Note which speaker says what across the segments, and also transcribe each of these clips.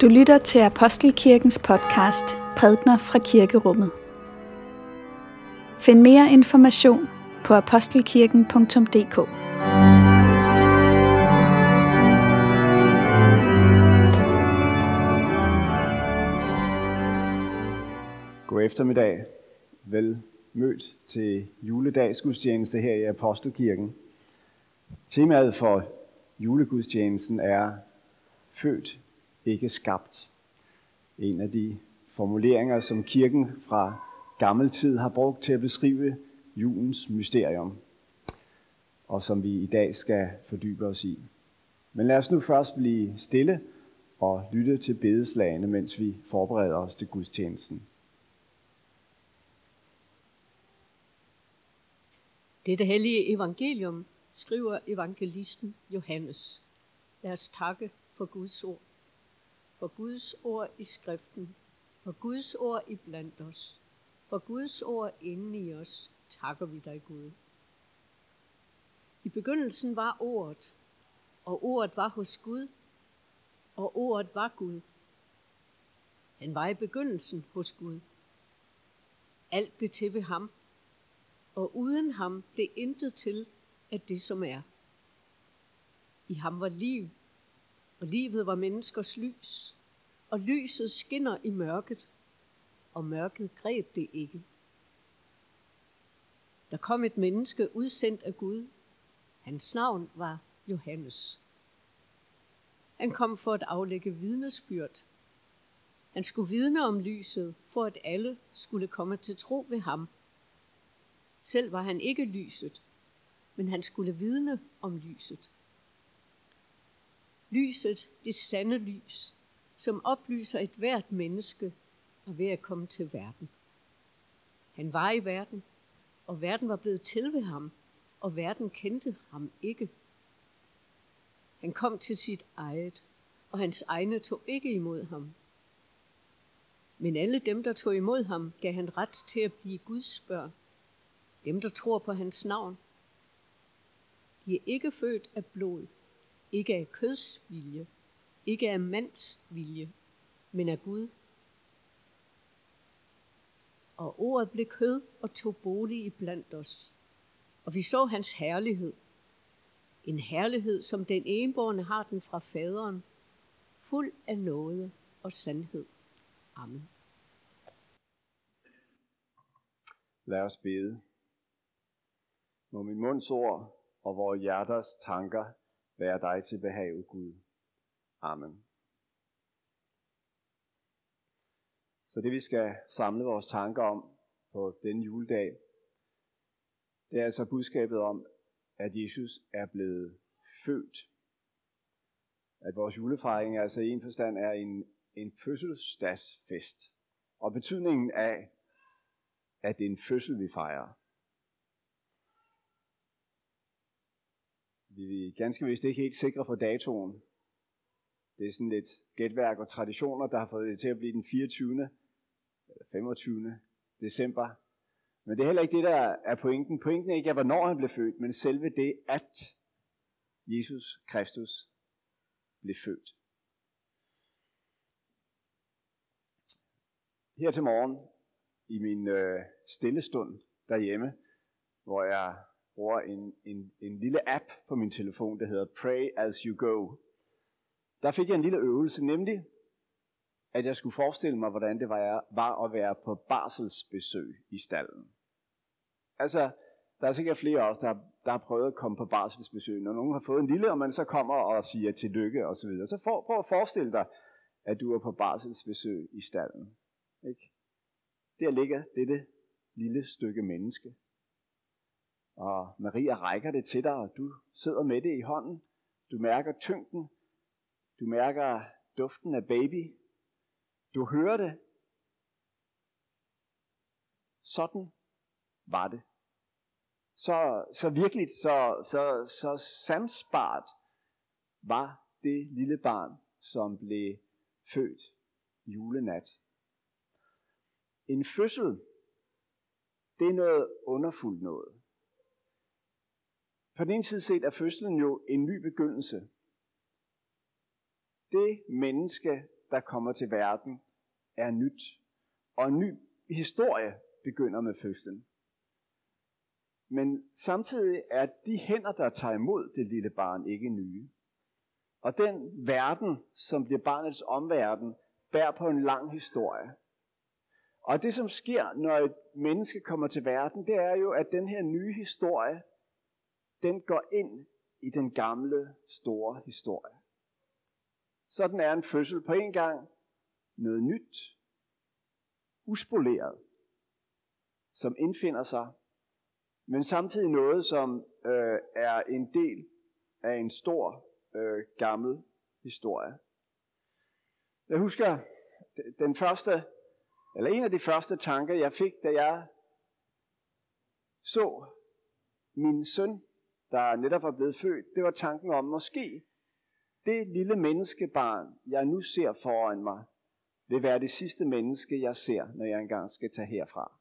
Speaker 1: Du lytter til Apostelkirkens podcast Prædner fra Kirkerummet. Find mere information på apostelkirken.dk.
Speaker 2: God eftermiddag. Vel mødt til juledagsgudstjeneste her i Apostelkirken. Temaet for julegudstjenesten er Født, ikke skabt. En af de formuleringer, som kirken fra gammel tid har brugt til at beskrive julens mysterium, og som vi i dag skal fordybe os i. Men lad os nu først blive stille og lytte til bedeslagene, mens vi forbereder os til gudstjenesten.
Speaker 3: Dette hellige evangelium skriver evangelisten Johannes. Lad os takke for Guds ord. For Guds ord i skriften. For Guds ord i blandt os. For Guds ord inde i os takker vi dig, Gud. I begyndelsen var ordet, og ordet var hos Gud, og ordet var Gud. Han var i begyndelsen hos Gud. Alt blev til ved ham, og uden ham blev intet til af det, som er. I ham var liv, og livet var menneskers lys, og lyset skinner i mørket, og mørket greb det ikke. Der kom et menneske udsendt af Gud. Hans navn var Johannes. Han kom for at aflægge vidnesbyrd. Han skulle vidne om lyset, for at alle skulle komme til tro ved ham. Selv var han ikke lyset, men han skulle vidne om lyset. Lyset, det sande lys, som oplyser et hvert menneske og ved at komme til verden. Han var i verden, og verden var blevet til ved ham, og verden kendte ham ikke. Han kom til sit eget, og hans egne tog ikke imod ham. Men alle dem, der tog imod ham, gav han ret til at blive Guds børn. Dem, der tror på hans navn. De er ikke født af blod, ikke af køds vilje, ikke af mands vilje, men af Gud. Og ordet blev kød og tog bolig i blandt os. Og vi så hans herlighed. En herlighed, som den enborne har den fra faderen, fuld af nåde og sandhed. Amen.
Speaker 2: Lad os bede. Må min munds ord og vores hjerters tanker være dig til behag, Gud. Amen. Så det vi skal samle vores tanker om på denne juledag, det er altså budskabet om, at Jesus er blevet født. At vores julefejring altså i en forstand er en, en fødselsdagsfest. Og betydningen af, at det er en fødsel, vi fejrer. Vi er ganske vist ikke helt sikre på datoen. Det er sådan lidt gætværk og traditioner, der har fået det til at blive den 24. eller 25. december. Men det er heller ikke det, der er pointen. Pointen er ikke, hvornår han blev født, men selve det, at Jesus Kristus blev født. Her til morgen, i min øh, stille stund derhjemme, hvor jeg bruger en, en, en lille app på min telefon, der hedder Pray As You Go. Der fik jeg en lille øvelse, nemlig at jeg skulle forestille mig, hvordan det var, var at være på barselsbesøg i stallen. Altså, der er sikkert flere af os, der, der har prøvet at komme på barselsbesøg. Når nogen har fået en lille, og man så kommer og siger tillykke og så videre. Så for, prøv at forestille dig, at du er på barselsbesøg i stallen. Ikke? Der ligger dette lille stykke menneske. Og Maria rækker det til dig, og du sidder med det i hånden. Du mærker tyngden. Du mærker duften af baby. Du hører det. Sådan var det. Så, så virkelig, så, så, så sansbart var det lille barn, som blev født julenat. En fødsel, det er noget underfuldt noget. På den ene side set er fødslen jo en ny begyndelse. Det menneske, der kommer til verden, er nyt. Og en ny historie begynder med fødslen. Men samtidig er de hænder, der tager imod det lille barn, ikke nye. Og den verden, som bliver barnets omverden, bærer på en lang historie. Og det, som sker, når et menneske kommer til verden, det er jo, at den her nye historie, den går ind i den gamle, store historie. Sådan er en fødsel på en gang noget nyt, uspoleret, som indfinder sig, men samtidig noget, som øh, er en del af en stor, øh, gammel historie. Jeg husker den første, eller en af de første tanker, jeg fik, da jeg så min søn, der netop var blevet født, det var tanken om, måske det lille menneskebarn, jeg nu ser foran mig, vil være det sidste menneske, jeg ser, når jeg engang skal tage herfra.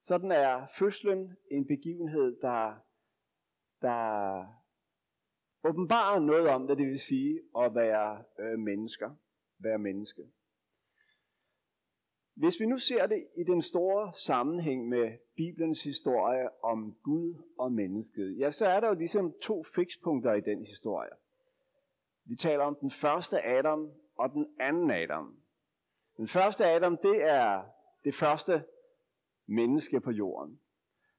Speaker 2: Sådan er fødslen en begivenhed, der, der åbenbarer noget om, hvad det vil sige at være øh, mennesker, være menneske. Hvis vi nu ser det i den store sammenhæng med Bibelens historie om Gud og mennesket, ja, så er der jo ligesom to fikspunkter i den historie. Vi taler om den første Adam og den anden Adam. Den første Adam, det er det første menneske på jorden.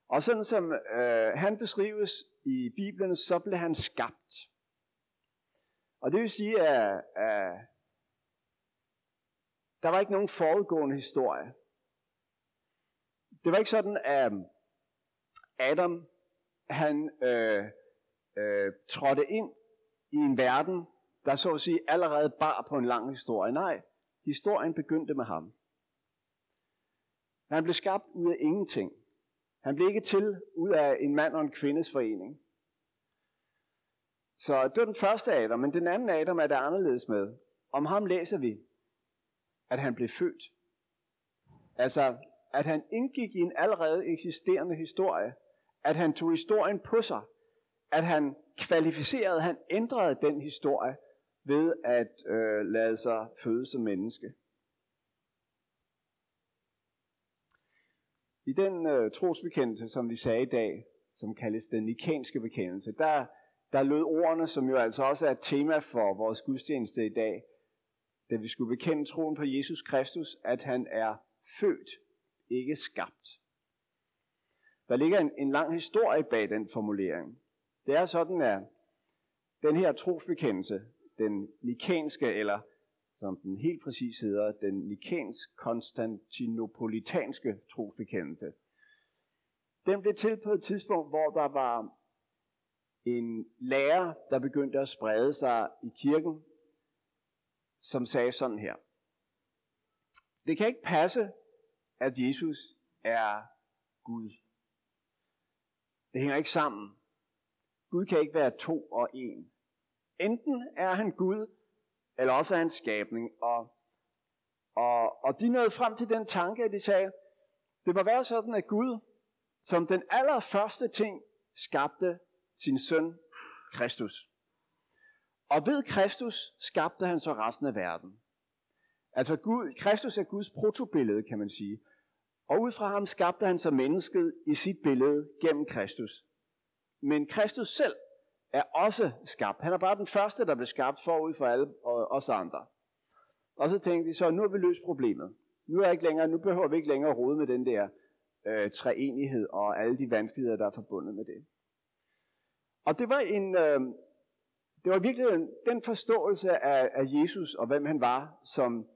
Speaker 2: Og sådan som øh, han beskrives i Bibelen, så blev han skabt. Og det vil sige, at, at der var ikke nogen forudgående historie. Det var ikke sådan, at Adam han øh, øh, trådte ind i en verden, der så at sige allerede bar på en lang historie. Nej, historien begyndte med ham. Han blev skabt ud af ingenting. Han blev ikke til ud af en mand og en kvindes forening. Så det var den første Adam, men den anden Adam er det anderledes med. Om ham læser vi, at han blev født. Altså, at han indgik i en allerede eksisterende historie. At han tog historien på sig. At han kvalificerede, han ændrede den historie ved at øh, lade sig føde som menneske. I den øh, trosbekendelse, som vi sagde i dag, som kaldes den nikanske bekendelse, der, der lød ordene, som jo altså også er et tema for vores gudstjeneste i dag, da vi skulle bekende troen på Jesus Kristus, at han er født, ikke skabt. Der ligger en, en lang historie bag den formulering. Det er sådan, at den her trosbekendelse, den nikanske, eller som den helt præcis hedder, den nikansk-konstantinopolitanske trosbekendelse, den blev til på et tidspunkt, hvor der var en lærer, der begyndte at sprede sig i kirken, som sagde sådan her. Det kan ikke passe, at Jesus er Gud. Det hænger ikke sammen. Gud kan ikke være to og en. Enten er han Gud, eller også er han skabning. Og, og, og de nåede frem til den tanke, at de sagde, det må være sådan, at Gud, som den allerførste ting, skabte sin søn Kristus. Og ved Kristus skabte han så resten af verden. Altså Gud, Kristus er Guds protobillede, kan man sige. Og ud fra ham skabte han så mennesket i sit billede gennem Kristus. Men Kristus selv er også skabt. Han er bare den første, der blev skabt forud for alle os andre. Og så tænkte vi så, nu har vi løst problemet. Nu, er ikke længere, nu behøver vi ikke længere rode med den der øh, treenighed og alle de vanskeligheder, der er forbundet med det. Og det var en, øh, det var virkelig den forståelse af, af Jesus og hvem han var, som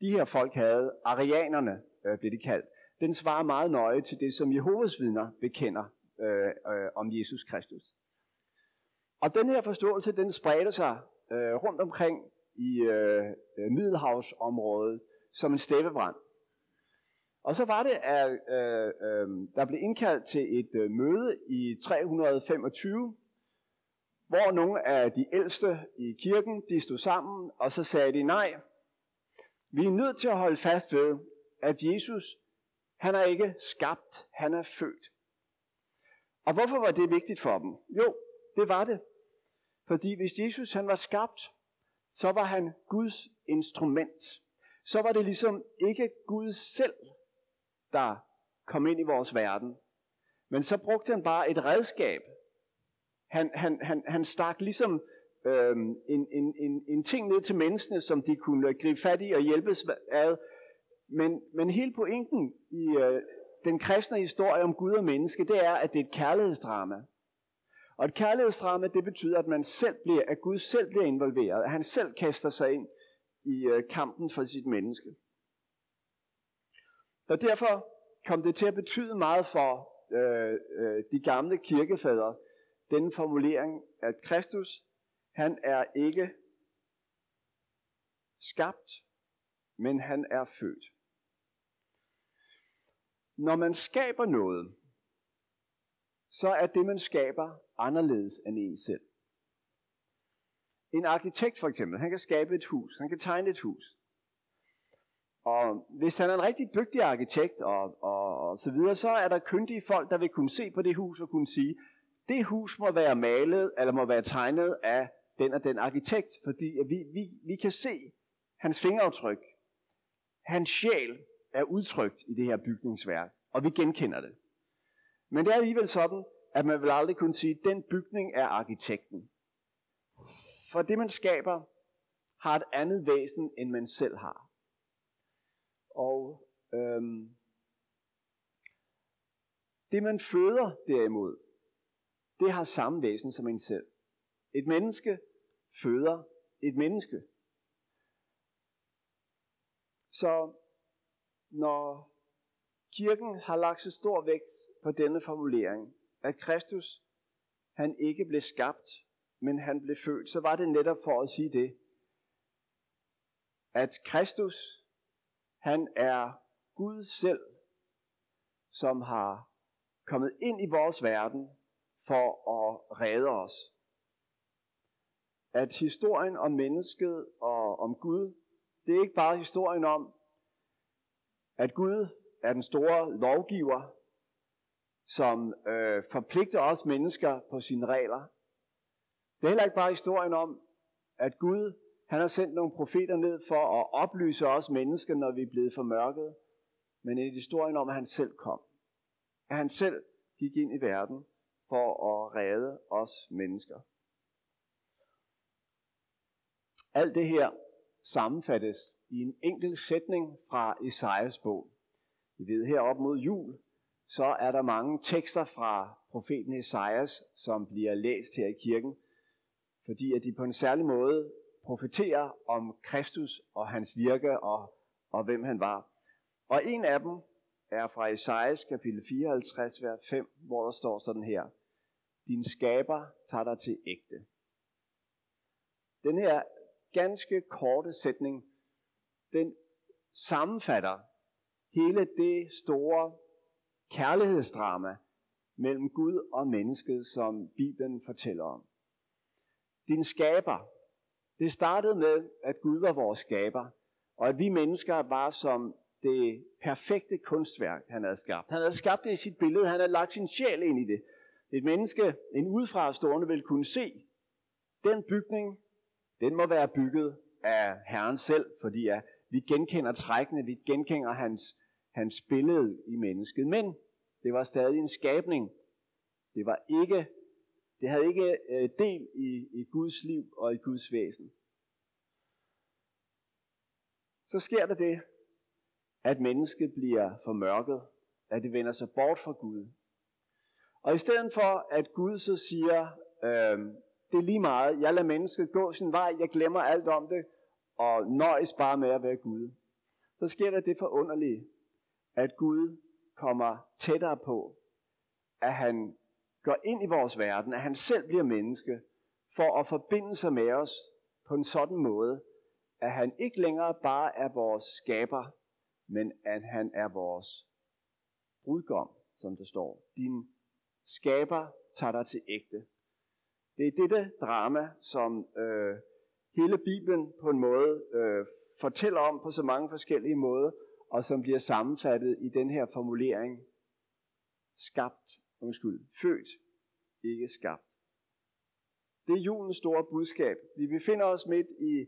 Speaker 2: de her folk havde, arianerne øh, blev de kaldt, den svarer meget nøje til det, som Jehovas vidner bekender øh, øh, om Jesus Kristus. Og den her forståelse, den spredte sig øh, rundt omkring i øh, Middelhavsområdet som en steppebrand. Og så var det, at øh, øh, der blev indkaldt til et øh, møde i 325, hvor nogle af de ældste i kirken, de stod sammen, og så sagde de, nej, vi er nødt til at holde fast ved, at Jesus, han er ikke skabt, han er født. Og hvorfor var det vigtigt for dem? Jo, det var det. Fordi hvis Jesus han var skabt, så var han Guds instrument. Så var det ligesom ikke Gud selv, der kom ind i vores verden. Men så brugte han bare et redskab. Han, han, han, han stak ligesom øh, en, en, en, en ting ned til menneskene, som de kunne gribe fat i og hjælpes ad. Men, men hele pointen i øh, den kristne historie om Gud og menneske, det er, at det er et kærlighedsdrama. Og et kærlighedsdrama, det betyder, at man selv bliver, at Gud selv bliver involveret, at han selv kaster sig ind i øh, kampen for sit menneske. Og derfor kom det til at betyde meget for øh, øh, de gamle kirkefædre, den formulering, at Kristus, han er ikke skabt, men han er født. Når man skaber noget, så er det, man skaber, anderledes end en selv. En arkitekt for eksempel, han kan skabe et hus, han kan tegne et hus. Og hvis han er en rigtig dygtig arkitekt og, og, og så videre, så er der kyndige folk, der vil kunne se på det hus og kunne sige, det hus må være malet eller må være tegnet af den og den arkitekt, fordi vi, vi, vi kan se hans fingeraftryk. Hans sjæl er udtrykt i det her bygningsværk, og vi genkender det. Men det er alligevel sådan, at man vil aldrig kunne sige, at den bygning er arkitekten. For det, man skaber, har et andet væsen, end man selv har. Og øhm, det, man føder derimod, det har samme væsen som en selv. Et menneske føder et menneske. Så når kirken har lagt så stor vægt på denne formulering, at Kristus, han ikke blev skabt, men han blev født, så var det netop for at sige det, at Kristus, han er Gud selv, som har kommet ind i vores verden for at redde os. At historien om mennesket og om Gud, det er ikke bare historien om, at Gud er den store lovgiver, som øh, forpligter os mennesker på sine regler. Det er heller ikke bare historien om, at Gud han har sendt nogle profeter ned for at oplyse os mennesker, når vi er blevet formørket, men en historien om, at han selv kom. At han selv gik ind i verden for at redde os mennesker. Alt det her sammenfattes i en enkelt sætning fra Esajas bog. Vi ved her op mod jul, så er der mange tekster fra profeten Esajas, som bliver læst her i kirken, fordi at de på en særlig måde profeterer om Kristus og hans virke og, og hvem han var. Og en af dem er fra Esajas kapitel 54, vers 5, hvor der står sådan her. Din skaber tager dig til ægte. Den her ganske korte sætning, den sammenfatter hele det store kærlighedsdrama mellem Gud og mennesket, som Bibelen fortæller om. Din skaber, det startede med, at Gud var vores skaber, og at vi mennesker var som det perfekte kunstværk, han havde skabt. Han havde skabt det i sit billede, han havde lagt sin sjæl ind i det. Et menneske, en udefrastående, vil kunne se, den bygning, den må være bygget af Herren selv, fordi at vi genkender trækkene, vi genkender hans, hans billede i mennesket. Men det var stadig en skabning. Det var ikke det havde ikke øh, del i, i Guds liv og i Guds væsen. Så sker der det, at mennesket bliver formørket, at det vender sig bort fra Gud. Og i stedet for, at Gud så siger, øh, det er lige meget, jeg lader mennesket gå sin vej, jeg glemmer alt om det, og nøjes bare med at være Gud. Så sker der det forunderlige, at Gud kommer tættere på, at han går ind i vores verden, at han selv bliver menneske, for at forbinde sig med os på en sådan måde, at han ikke længere bare er vores skaber, men at han er vores brudgom, som der står. Din skaber tager dig til ægte. Det er dette drama, som øh, hele Bibelen på en måde øh, fortæller om på så mange forskellige måder, og som bliver sammenfattet i den her formulering, skabt undskyld, født, ikke skabt. Det er julens store budskab. Vi befinder os midt i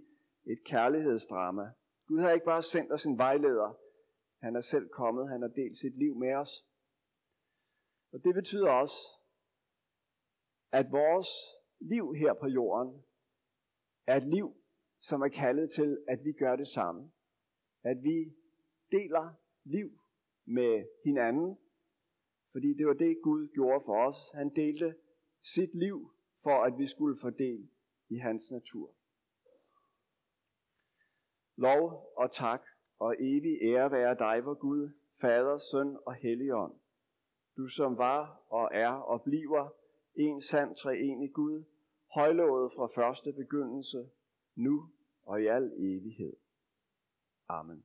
Speaker 2: et kærlighedsdrama. Gud har ikke bare sendt os en vejleder. Han er selv kommet, han har delt sit liv med os. Og det betyder også, at vores liv her på jorden er et liv, som er kaldet til, at vi gør det samme. At vi deler liv med hinanden, fordi det var det, Gud gjorde for os. Han delte sit liv for, at vi skulle få del i hans natur. Lov og tak og evig ære være dig, vor Gud, Fader, Søn og Helligånd. Du som var og er og bliver en sand treenig Gud, højlovet fra første begyndelse, nu og i al evighed. Amen.